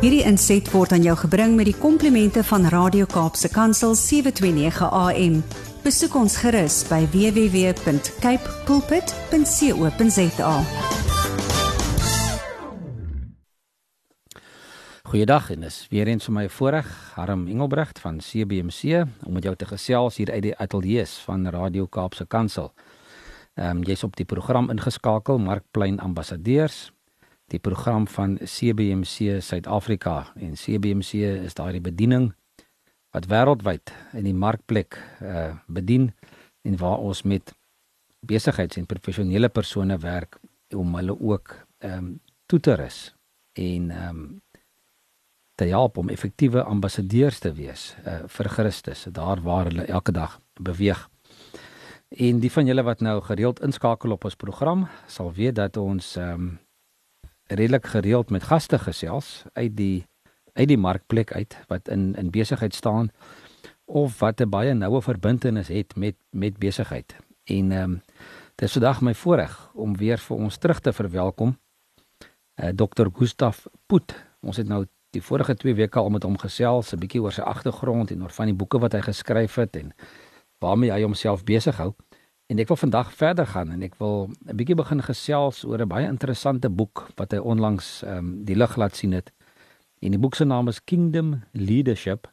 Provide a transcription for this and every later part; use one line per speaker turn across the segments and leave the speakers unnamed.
Hierdie inset word aan jou gebring met die komplimente van Radio Kaapse Kansel 729 AM. Besoek ons gerus by www.cape pulpit.co.za.
Goeiedag en dis weer eens vir my voorreg Harm Engelbrecht van CBC om met jou te gesels hier uit die ateljee van Radio Kaapse Kansel. Ehm um, jy's op die program ingeskakel Markplein Ambassadeurs die program van CBC Suid-Afrika en CBC is daardie bediening wat wêreldwyd in die markplek uh bedien en waar ons met besigheids- en professionele persone werk om hulle ook ehm um, toe te rus en ehm um, te help om effektiewe ambassadeurs te wees uh vir Christus daar waar hulle elke dag beweeg. En die van julle wat nou gereeld inskakel op ons program sal weet dat ons ehm um, redelik gereeld met gaste gesels uit die uit die markplek uit wat in in besigheid staan of wat 'n baie noue verbintenis het met met besigheid. En ehm um, dit is vandag my voorreg om weer vir ons terug te verwelkom uh, eh, Dr. Gustaf Poot. Ons het nou die vorige 2 weke al met hom gesels, 'n bietjie oor sy agtergrond en oor van die boeke wat hy geskryf het en waarmee hy homself besig hou. En ek wil vandag verder gaan en ek wil 'n bietjie begin gesels oor 'n baie interessante boek wat hy onlangs ehm um, die lig laat sien het. En die boek se naam is Kingdom Leadership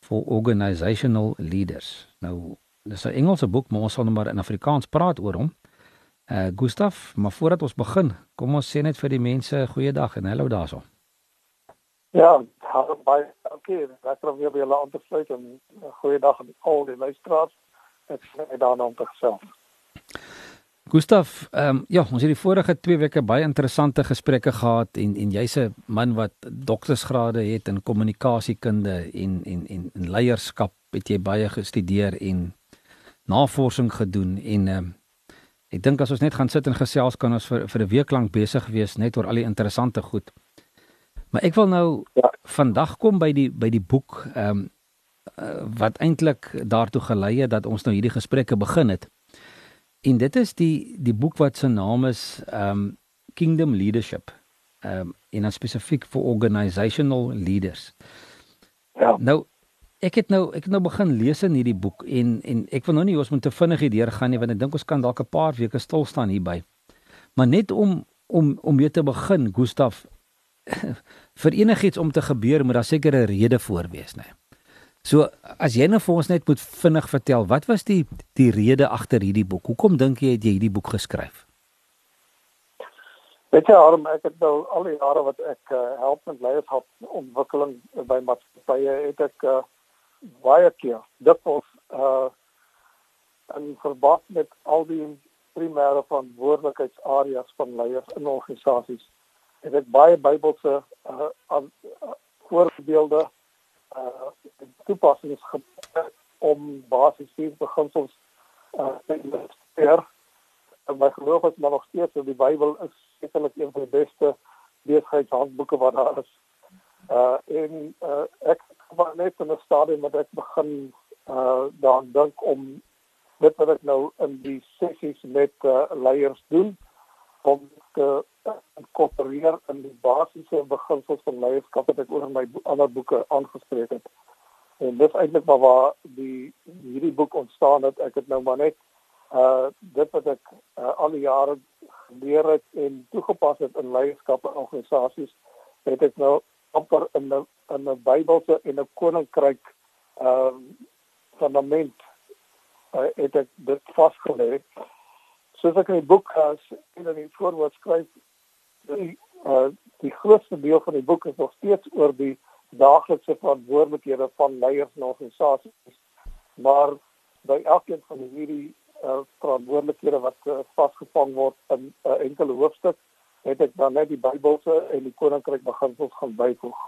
for Organizational Leaders. Nou, dis 'n Engelse boek, maar ons sal nou maar in Afrikaans praat oor hom. Uh Gustaf, maar voordat ons begin, kom ons sê net vir die mense goeiedag en hallo daarso.
Ja, hallo baie. Okay, lekker om weer by julle aan te sluit en goeiedag aan al die luisteraars ek sê daarna om te gesels.
Gustaf, ehm um, ja, ons het die vorige 2 weke baie interessante gesprekke gehad en en jy's 'n man wat doktorsgrade het in kommunikasiekunde en en en in leierskap het jy baie gestudeer en navorsing gedoen en ehm um, ek dink as ons net gaan sit en gesels kan ons vir vir 'n week lank besig wees net oor al die interessante goed. Maar ek wil nou ja. vandag kom by die by die boek ehm um, wat eintlik daartoe gelei het dat ons nou hierdie gesprekke begin het. En dit is die die boek wat se naam is um Kingdom Leadership. Um en dan spesifiek vir organizational leaders. Ja. Nou ek het nou ek het nou begin lees in hierdie boek en en ek wil nou nie ons moet te vinnig hierdeur gaan nie want ek dink ons kan dalk 'n paar weke stil staan hierby. Maar net om om om weer te begin, Gustaf vir enigiets om te gebeur moet daar seker 'n rede voor wees, né? Nee. So as jy nou vir ons net moet vinnig vertel, wat was die die rede agter hierdie boek? Hoekom dink jy het jy hierdie boek geskryf?
Weet jy, Arm, ek het nou al die jare wat ek uh, help met leierskap ontwikkeling by maatskappye, het ek uh, baie keer dikwels uh en verband met al die primêre verantwoordelikheidsareas van leiers in organisasies het ek baie Bybelse uh, uh, voorbeelde uh toepassings om basies vier beginsels uh te. En my geloof is maar nog steeds dat die Bybel is sekerlik een van die beste besigheidshandboeke wat daar is. Uh en uh ek was net in 'n stadium wat ek begin uh daaraan dink om dit wat ek nou in die sessies met uh, leiers doen om te inkorporeer in die basiese beginsels van leierskap wat ek oor in my ander boeke aangespreek het. En dit is eintlik maar waar die hierdie boek ontstaan het. Ek het nou maar net uh dit wat ek uh, al die jare geleer het en toegepas het in leierskap en organisasies, het ek nou amper in 'n in 'n Bybelse en 'n koninkryk ehm uh, fundament uh, het ek dit vasgelê soos ek in die boek as in die voorwoord skryf die uh, die grootste deel van die boek is nog steeds oor die daaglikse verantwoordelikhede van leiers en organisasies maar by elkeen van hierdie uh, verantwoordelikhede wat uh, vasgevang word in 'n uh, enkele hoofstuk het ek dan net die Bybelse en die koninkryk beginsels gaan byvoeg.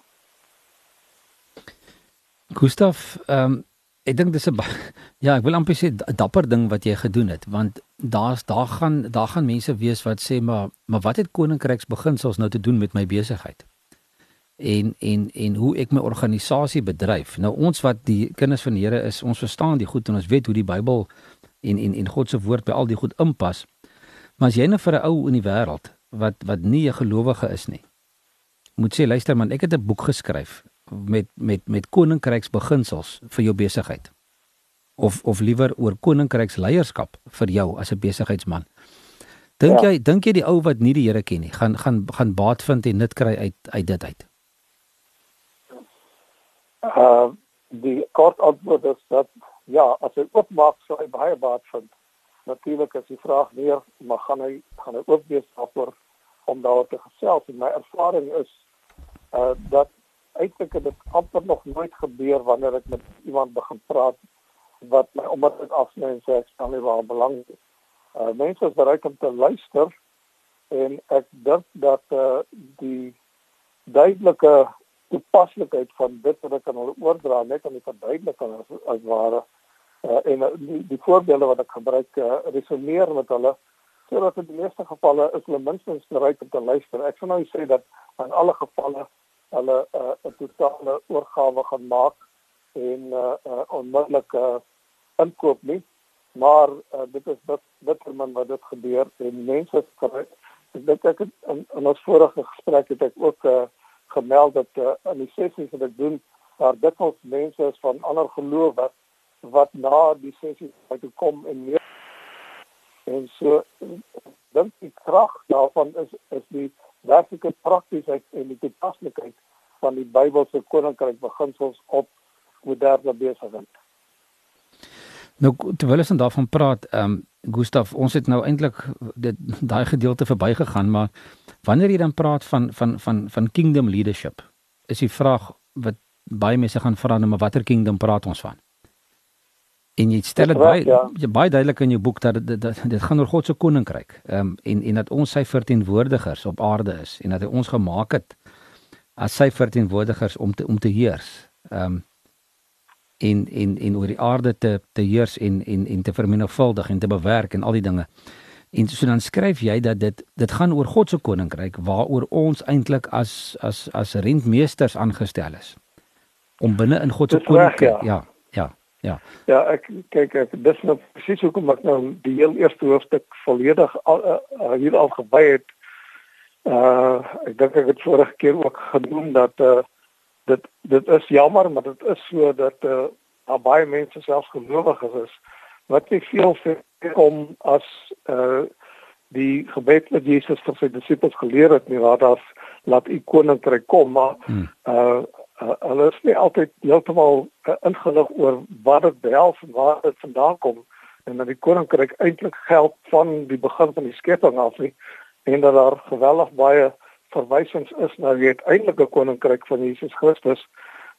Gustav, ehm um, ek dink dis 'n ja, ek wil amper sê dapper ding wat jy gedoen het want daar's daar gaan daar gaan mense wees wat sê maar maar wat het koninkryks beginsels nou te doen met my besigheid? En en en hoe ek my organisasie bedryf. Nou ons wat die kinders van die Here is, ons verstaan die goed en ons weet hoe die Bybel en en en God se woord by al die goed inpas. Maar as jy nou vir 'n ou in die wêreld wat wat nie 'n gelowige is nie moet sê luister man, ek het 'n boek geskryf met met met koninkryksbeginsels vir jou besigheid. Of of liewer oor koninkryksleierskap vir jou as 'n besigheidsman. Dink ja. jy dink jy die ou wat nie die Here ken nie, gaan gaan gaan baat vind en nut kry uit uit dit uit?
Uh die kort antwoord is dat ja, as hy oopmaak sou hy baie baat vind. Natuurlik as die vraag weer, maar gaan hy gaan hy oop wees daarvoor om daar te gesels en my ervaring is uh dat eintlik dit amper nog nooit gebeur wanneer ek met iemand begin praat wat my omdat dit afsny en sê ek staan nie waar belang is. Uh mense is bereid om te luister en ek dink dat uh die duidelike toepaslikheid van dit wat ek aan hulle oordra net om die verduideliking as, as ware. Uh, en die, die voorbeelde wat ek gebruik uh, resoneer met hulle sodat in die meeste gevalle is hulle minstens bereid om te luister. Ek sou nou sê dat in alle gevalle hulle uh, 'n totale oorgawe gaan maak en uh, uh, onmiddellik uh, inkoop nie, maar uh, dit is dit bitterman wat dit gebeur en mense kry ek dink ek het in, in ons vorige gesprek het ek ook uh, gemeld dat uh, in die sessies wat ek doen daar dikwels mense is van ander geloof wat wat na die sessies uit kom en meer En so dink die krag daarvan is is die werklike praktisheid en die toepaslikheid van die Bybelse koninkryk beginsels op moderne besigheid.
Nou terwyl ons daarvan praat, ehm um, Gustaf, ons het nou eintlik dit daai gedeelte verbygegaan, maar wanneer jy dan praat van van van van kingdom leadership, is die vraag wat baie mense gaan vra, nou maar watter kingdom praat ons van? En jy stel dit baie ja. baie duidelik in jou boek dat dit dit, dit gaan oor God se koninkryk. Ehm um, en en dat ons sy verteenwoordigers op aarde is en dat hy ons gemaak het as sy verteenwoordigers om te om te heers. Ehm um, in in in oor die aarde te te heers en en en te vermenigvuldig en te bewerk en al die dinge. En so dan skryf jy dat dit dit gaan oor God se koninkryk waaroor ons eintlik as as as rentmeesters aangestel is om binne in God se koninkryk ja. ja ja Ja.
Ja, ek kyk ek dis nou presies hoekom ek nou die heel eerste hoofstuk volledig al, uh, hier al gebei het. Uh ek dink ek het vorige keer ook genoem dat uh dit dit is jammer maar dit is so dat uh daar baie mense selfs gelowiges is wat nie veel kom as uh die gebed wat Jesus vir sy disippels geleer het nie waar daar laat u koninkryk kom maar hmm. uh uh, hulle is nie altyd heeltemal uh, ingelig oor wat dit behels en waar dit vandaan kom en dat die koninkryk eintlik geld van die begin van die skepping af nie en dat daar geweldig baie verwysings is na die uiteindelike koninkryk van Jesus Christus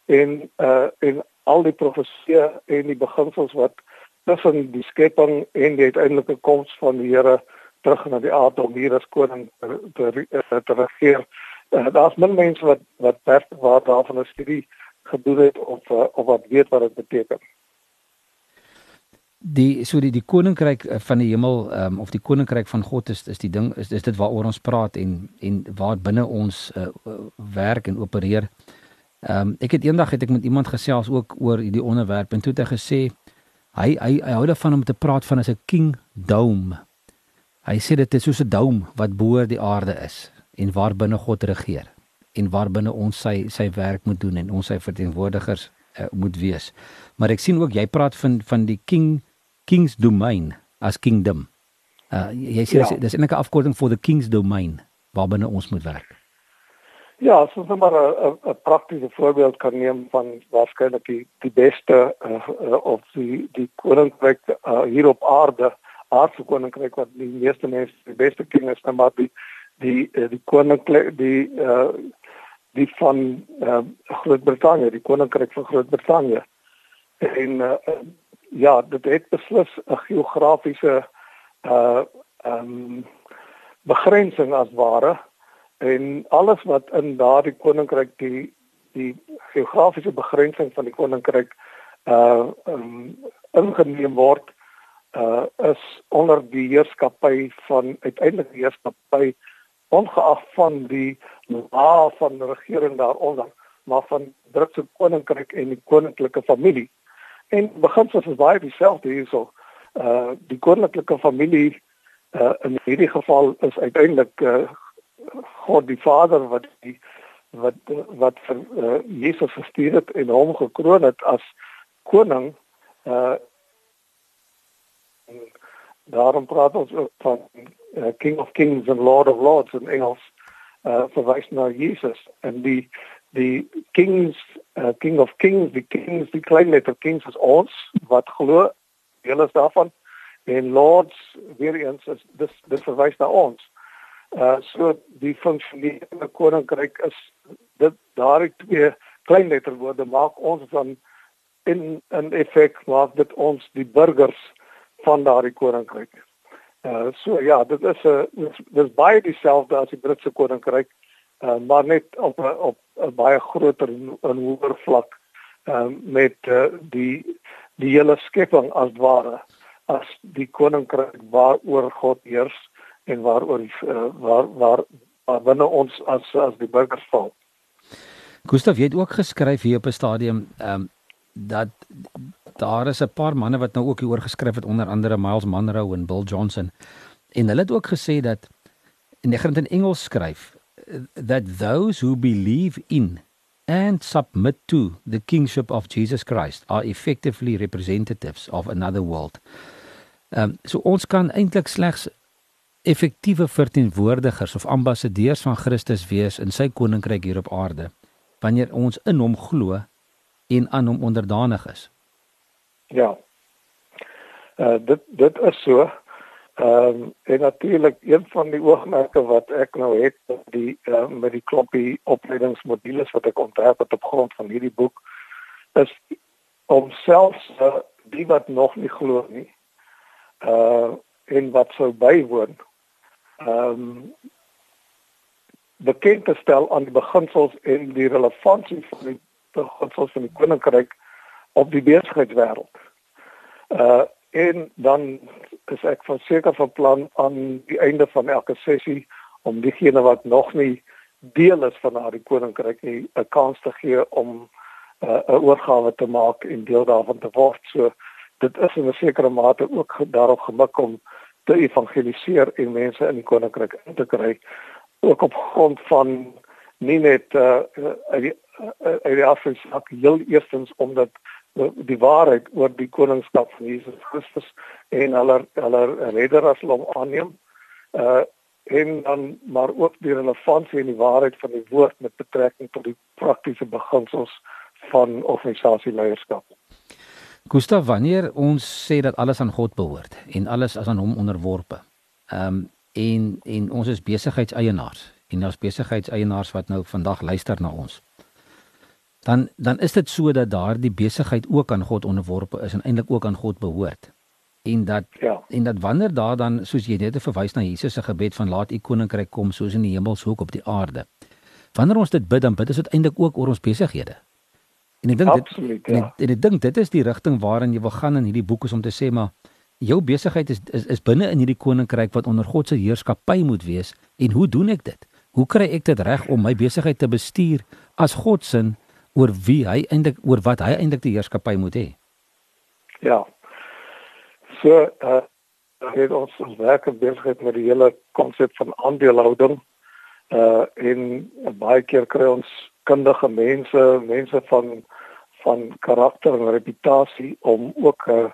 en uh en al die profeseë en die beginsels wat tussen die skepping en die uiteindelike koms van die Here terug na die aarde om hier as koning te, te, te regeer uh, daar's min mense wat wat werklik waar daarvan 'n studie gedoen het of uh, of wat weet wat dit beteken.
Die so die die koninkryk eh, van die hemel um, of die koninkryk van God is is die ding is, is dit waaroor ons praat en en waar binne ons uh, werk en opereer. Ehm um, ek het eendag het ek met iemand gesels ook oor hierdie onderwerp en toe het hy gesê hy hy hy hou daarvan om te praat van as 'n king dome. Hy sê dit is soos 'n dome wat bo die aarde is en waar binne God regeer en waar binne ons sy sy werk moet doen en ons sy verteenwoordigers uh, moet wees. Maar ek sien ook jy praat van van die king king's domain as kingdom. Uh jy sê ja. dis eintlik 'n afkorting vir the king's domain waar binne ons moet werk.
Ja, so net maar 'n praktiese voorbeeld kan neem van waarskynlik die die beste uh, uh, of die die koninkryk uh, hier op aarde, aardse koninkryk wat die meeste mense die beste ken is, nou maar die die eh, die koninklik die uh die van uh Groot-Brittanje, die koninkryk van Groot-Brittanje. En uh ja, dit het beslis 'n geografiese uh um begrensing as ware en alles wat in daardie koninkryk die die geografiese begrensing van die koninkryk uh um ingeneem word uh is onder die heerskappy van uiteindelik heerskappy ongeag van die laag van regering daaronder maar van Britse koninkryk en die koninklike familie en beginsels is baie dieselfde hierso. Uh die koninklike familie uh in hierdie geval is uiteindelik uh God die Vader wat die wat wat vir uh, Jesus gestuur het en hom gekroon het as koning uh daarom praat ons ook van uh, King of Kings and Lord of Lords in Engels uh verwys na Jesus. En die die kings uh, king of kings die kings die klein letter kings is ons wat glo deel is daarvan. En lords weer eens is dis dit verwys na ons. Uh so die funksionele koninkryk is dit daardie twee klein letterwoorde maak ons dan in 'n effek maak dit ons die burgers van daardie koninkryk. Uh so ja dit is 'n dis baie dieselfde as die Britse koninkryk maar net op op 'n baie groter en hoër vlak uh, met uh, die die hele skepping as ware as die koninkryk waaroor God heers en waaroor uh, waar waar waar binne ons as as die burgers val.
Gustav jy het ook geskryf hier op 'n stadium ehm um, dat daar is 'n paar manne wat nou ook hieroor geskryf het onder andere Miles Monroe en Bill Johnson en hulle het ook gesê dat en ek gaan dit in Engels skryf that those who believe in and submit to the kingship of Jesus Christ are effectively representatives of another world. Ehm um, so ons kan eintlik slegs effektiewe verteenwoordigers of ambassadeurs van Christus wees in sy koninkryk hier op aarde wanneer ons in hom glo en aan hom onderdanig is.
Ja. Uh dit dit is so. Ehm um, en natuurlik een van die oogmerke wat ek nou het met die uh, met die klompie opleidingsmodules wat ek ontwerp het op grond van hierdie boek is om selfs uh, die wat nog nie glo nie uh en wat sou bywoon ehm um, bekend te stel aan die beginsels en die relevantie van die beginsels van die koninkryk op die besigheidswêreld. Uh en dan is ek verseker van plan aan die einde van elke sessie om diegene wat nog nie deel is van daardie koninkryk 'n kans te gee om uh, 'n uh, oorgawe te maak en deel daarvan te word. So dit is in 'n sekere mate ook daarop gemik om te evangeliseer en mense in die koninkryk in te kry ook op grond van nie net uh, uit die uit die afspraak heel eerstens omdat die waarheid oor die koningskap van Jesus Christus en hulle hulle redder as hom aanneem. Uh en dan maar ook die relevantie en die waarheid van die woord met betrekking tot die praktiese beginsels van organisasieleierskap.
Gustav, wanneer ons sê dat alles aan God behoort en alles as aan hom onderworpe. Ehm um, en en ons is besigheidseienaars en ons besigheidseienaars wat nou vandag luister na ons dan dan is dit so dat daardie besigheid ook aan God onderworpe is en eintlik ook aan God behoort. En dat ja. en dat wanneer daar dan soos jy net verwys na Jesus se gebed van laat u koninkryk kom soos in die hemel so ook op die aarde. Wanneer ons dit bid dan bid ons dit eintlik ook oor ons besighede. En ek dink dit Absoluut, ja. en, ek, en ek dink dit is die rigting waarin jy wil gaan in hierdie boek is om te sê maar jou besigheid is is, is binne in hierdie koninkryk wat onder God se heerskappy moet wees en hoe doen ek dit? Hoe kry ek dit reg om my besigheid te bestuur as God se oor wie hy eintlik oor wat hy eintlik die heerskappy moet hê.
Ja. So uh het ons ons werk besig met die hele konsep van aandelehouding. Uh en baie keer kry ons kundige mense, mense van van karakter en reputasie om ook uh,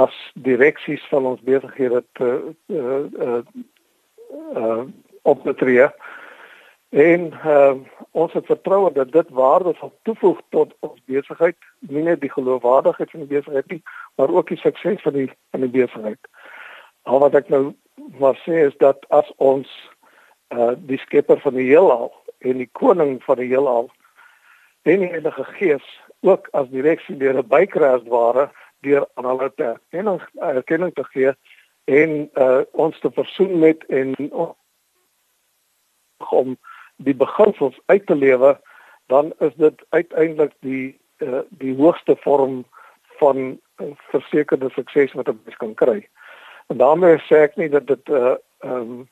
as direksies van ons besighede te uh uh, uh op te tree. En uh, ons het vertroue dat dit waarde sal toevoeg tot ons besigheid, nie net die geloofwaardigheid van die besigheid nie, maar ook die sukses van die van die besigheid. Al wat ek nou maar sê is dat as ons uh die skepper van die heelal en die koning van die heelal en die Heilige Gees ook as direksie deur 'n bykruis ware deur aan hulle te erkenning erkenning te gee en uh ons te versoen met en om die beginsels uit te lewe, dan is dit uiteindelik die uh, die hoogste vorm van uh, versekerde sukses wat 'n mens kan kry. En daarmee sê ek nie dat dit uh ehm um,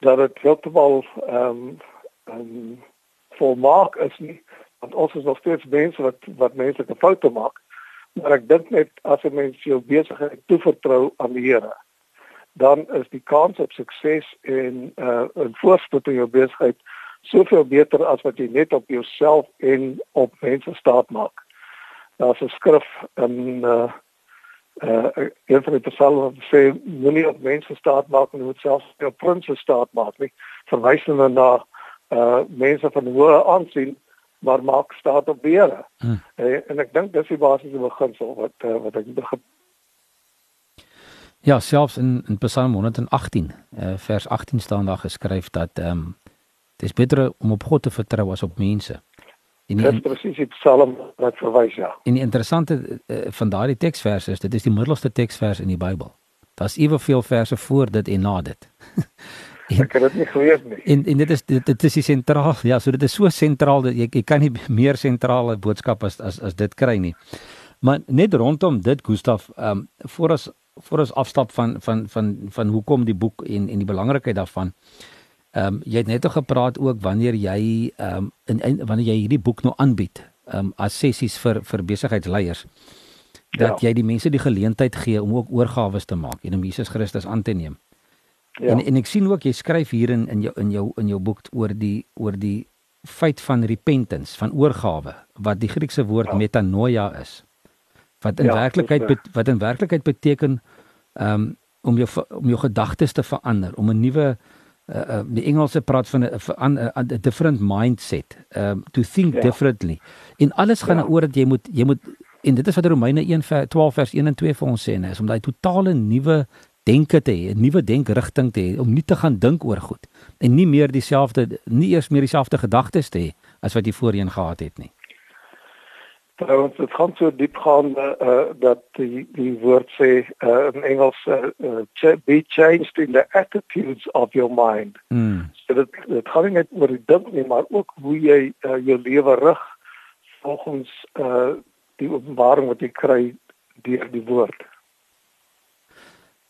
dat dit heeltemal ehm um, um, volmaak is nie, want ons is nog steeds mense wat wat menslike foute maak. Maar ek dink net as 'n mens jou besigheid toevertrou aan die Here, dan is die kans op sukses en uh 'n voorspoed in jou besigheid soveel beter as wat jy net op jouself en op mense staat maak. Daar's 'n skrif in uh uh een van die psalme wat sê moenie op mense staat maak en moet self op prinses staat maak nie. Verwysende na uh mense van hoë aansien maar maak staat op Here. Hmm. Uh, en ek dink dis die basiese beginsel wat uh, wat ek
Ja, selfs in in Psalm 118, uh, vers 18 staan daar geskryf dat ehm um, dis beter om op God te vertrou as op mense.
En die, dis presies die Psalm wat verwys ja.
En die interessante uh, van daardie teksvers is dit is die middelste teksvers in die Bybel. Daar's eweveel verse voor dit en na dit.
en, ek het dit nie geweet nie.
En en dit is dit, dit is die sentraal ja, so dit is so sentraal dat jy jy kan nie meer sentrale boodskap as as as dit kry nie. Maar net rondom dit Gustaf, ehm um, voor as voor ons afstap van van van van hoekom die boek en en die belangrikheid daarvan. Ehm um, jy het net ook gepraat ook wanneer jy ehm um, in, in wanneer jy hierdie boek nou aanbied, ehm um, as sessies vir vir besigheidsleiers dat ja. jy die mense die geleentheid gee om ook oorgawes te maak en om Jesus Christus aan te neem. Ja. En en ek sien ook jy skryf hier in in jou in jou in jou boek oor die oor die feit van repentance, van oorgawe wat die Griekse woord ja. metanoia is wat in ja, werklikheid wat in werklikheid beteken um, om jou om jou gedagtes te verander, om 'n nuwe uh, uh, die Engelse praat van 'n 'n different mindset, um to think ja. differently. En alles gaan ja. oor dat jy moet jy moet en dit is wat Romeine 1 vers 12 vers 1 en 2 vir ons sê, nee, is om daai totale nuwe denke te hê, 'n nuwe denkrigting te hê, om nie te gaan dink oor goed en nie meer dieselfde nie eers meer dieselfde gedagtes te hê as wat jy voorheen gehad het nie.
Trouwens, het gaan so diep gaan uh, dat die die woord sê uh, in Engels uh, uh, be changed in the attitudes of your mind. Mm. So dit dit gaan nie net oor die dink nie, maar ook hoe jy uh, jou lewe rig volgens uh, die openbaring wat jy kry deur die woord.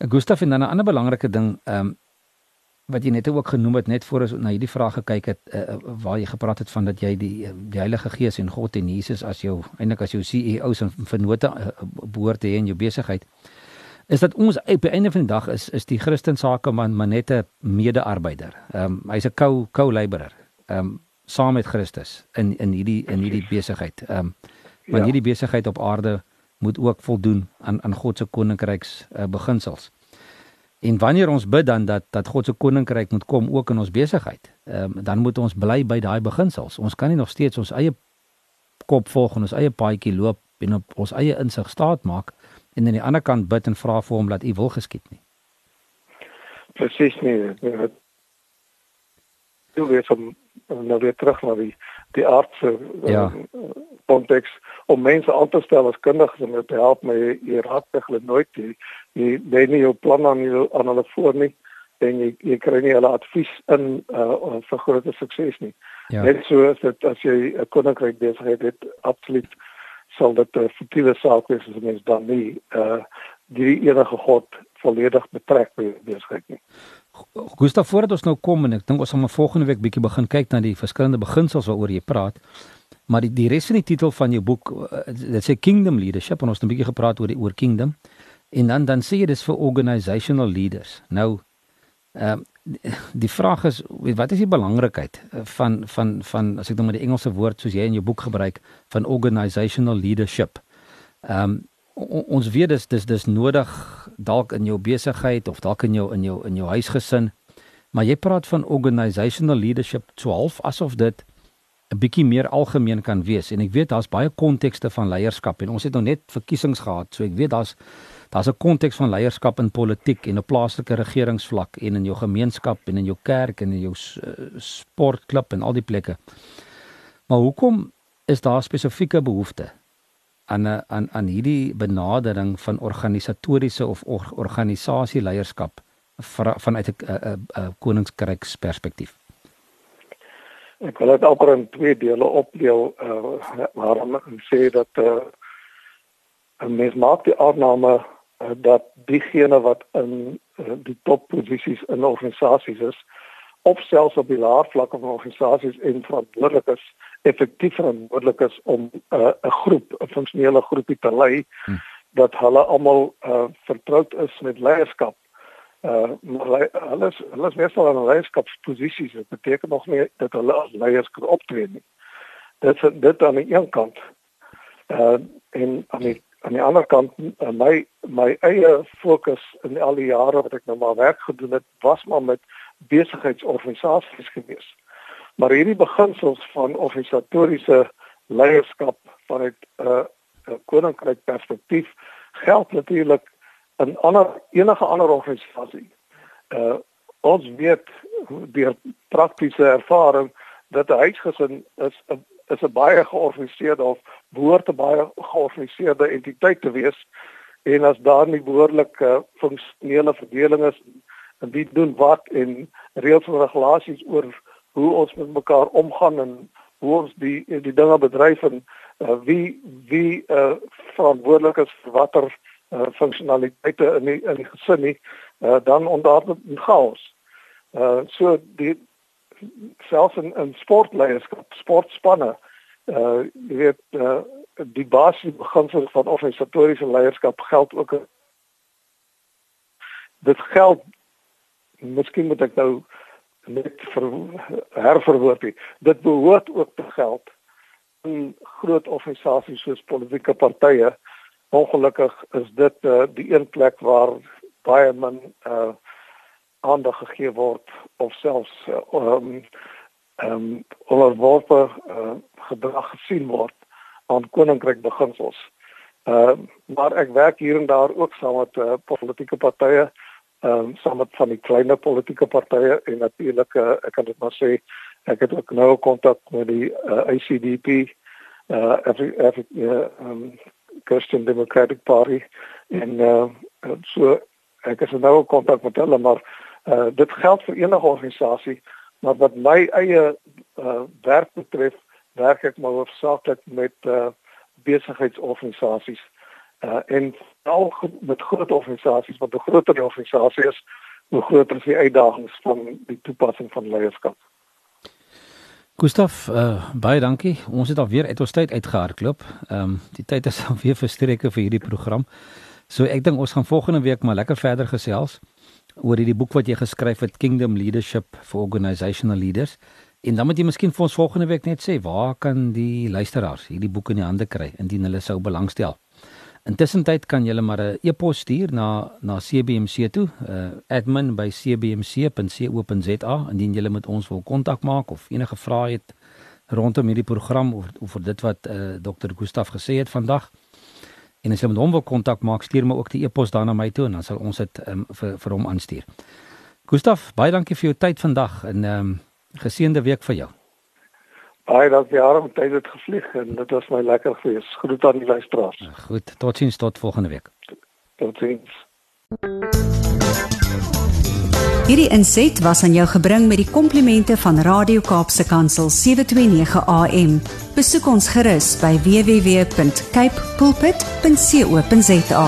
Gustaf en dan 'n ander belangrike ding, ehm um, wat jy net ook genoem het net voor ons na hierdie vraag gekyk het uh, waar jy gepraat het van dat jy die die Heilige Gees en God en Jesus as jou eintlik as jou CEOs en vennote uh, behoort te hê in jou besigheid is dat ons op die einde van die dag is is die Christen sakeman maar net 'n mede-arbeider. Ehm um, hy's 'n co co-laborer. Ehm um, saam met Christus in in hierdie in hierdie besigheid. Ehm um, want ja. hierdie besigheid op aarde moet ook voldoen aan aan God se koninkryks uh, beginsels. En wanneer ons bid dan dat dat God se koninkryk moet kom ook in ons besigheid, um, dan moet ons bly by daai beginsels. Ons kan nie nog steeds ons eie kop volg en ons eie paadjie loop en op ons eie insig staat maak en aan die ander kant bid en vra vir hom dat U wil geskied nie.
Presies nie. Jy weet van nou weer terug na die die aardse ja. konteks om mense aan te stel as kundiges om te help my jy raak hulle nooit die jy lê nie jou plan aan jou, aan hulle voor nie en jy jy kry nie hulle advies in uh, vir groter sukses nie. Ja. Net so as dit as jy 'n koninkryk besigheid het, absoluut sal dit 'n futiele saak wees as mens dan nie uh die enige God volledig betrek by besigheid nie.
Gustav voordat ons nou kom en ek dink ons gaan maar volgende week bietjie begin kyk na die verskillende beginsels waaroor jy praat. Maar die die res van die titel van jou boek uh, dit sê Kingdom Leadership en ons het 'n bietjie gepraat oor die oor kingdom. En dan dan sê jy dis vir organisational leaders. Nou ehm um, die vraag is wat is die belangrikheid van van van as ek nou maar die Engelse woord soos jy in jou boek gebruik van organisational leadership. Ehm um, ons weet dis dis dis nodig dalk in jou besigheid of dalk in jou in jou in jou huisgesin. Maar jy praat van organisational leadership 12 asof dit 'n bietjie meer algemeen kan wees en ek weet daar's baie kontekste van leierskap en ons het nou net verkiesings gehad so ek weet daar's daar's 'n konteks van leierskap in politiek en op plaaslike regeringsvlak en in jou gemeenskap en in jou kerk en in jou uh, sportklub en al die plekke. Maar hoekom is daar spesifieke behoeftes aan 'n aan aan hierdie benadering van organisatoriese of or, organisasie leierskap vanuit 'n 'n koningskryks perspektief?
Ek wil dit amper in twee dele opdeel uh, waarom ek sê dat uh, 'n mens maak die aanname uh, dat diegene wat in uh, die topposisies in organisasies is of selfs op die laer vlakke van organisasies en verantwoordelik is effektief verantwoordelik is om uh, 'n uh, groep 'n funksionele groepie te lei hm. dat hulle almal uh, vertroud is met leierskap Uh maar hulle is hulle is meestal in leierskapsposisies. Dit beteken nog nie dat hulle as leiers kan optree nie. Dit is dit aan die een kant. Uh en aan die aan die ander kant uh, my my eie fokus in al die jare wat ek nou maar werk gedoen het, was maar met besigheidsorganisasies gewees. Maar hierdie beginsels van organisatoriese leierskap vanuit 'n uh, koninkryk perspektief geld natuurlik in ander enige ander organisasie. Uh ons weet deur praktiese ervaring dat 'n huisgesin is 'n is 'n baie georganiseerde of behoort 'n baie georganiseerde entiteit te wees en as daar nie behoorlike uh, funksionele verdeling is en wie doen wat en reëls en regulasies oor hoe ons met mekaar omgaan en hoe ons die die dinge bedryf en uh, wie wie uh, verantwoordelik is vir watter uh, funksionaliteite in die, in die gesin nie uh, dan ontaar dit chaos. Uh so die selfs in, in sportleierskap, sportspanne uh weet uh, die basiese beginsels van organisatoriese leierskap geld ook dit geld miskien moet ek nou net herverwoord dit behoort ook te geld in groot organisasies soos politieke partye ongelukkig is dit uh, die een plek waar baie min uh aandag gegee word of selfs uh, um um onderworpe uh, gedrag gesien word aan koninkryk beginsels. Uh maar ek werk hier en daar ook saam met uh, politieke partye um saam met van die kleiner politieke partye en natuurlik uh, ek kan dit maar sê ek het ook nou kontak met die uh, ICDP uh every every uh, um Christian Democratic Party en uh so ek is nou in kontak met hulle maar uh dit geld vir enige organisasie maar wat my eie uh werk betref werk ek maar hoofsaaklik met uh besigheidsorganisasies uh en al met groot organisasies wat 'n groter organisasie is hoe groter is die uitdagings van die toepassing van leierskap
Gustaf, uh, baie dankie. Ons het alweer uit ons tyd uitgehardloop. Ehm um, die tyd is alweer verstreke vir hierdie program. So ek dink ons gaan volgende week maar lekker verder gesels oor hierdie boek wat jy geskryf het Kingdom Leadership for Organizational Leaders. En dan moet jy miskien vir ons volgende week net sê waar kan die luisteraars hierdie boek in die hande kry indien hulle sou belangstel. Intussen tyd kan jy maar 'n e-pos stuur na na CBMC toe, uh, admin@cbmc.co.za indien jy met ons wil kontak maak of enige vrae het rondom hierdie program of of vir dit wat uh, Dr. Gustaf gesê het vandag. En as jy met hom wil kontak maak, stuur my ook die e-pos dan na my toe en dan sal ons dit um, vir vir hom aanstuur. Gustaf, baie dankie vir jou tyd vandag en ehm um, geseënde week vir jou.
Baie dankie Aram, tyd het gevlieg en dit was my lekker gewees. Groet aan die luisteraars.
Goed, totsiens tot volgende week.
Totsiens.
Hierdie inset was aan jou gebring met die komplimente van Radio Kaapse Kansel 729 AM. Besoek ons gerus by www.cape pulpit.co.za.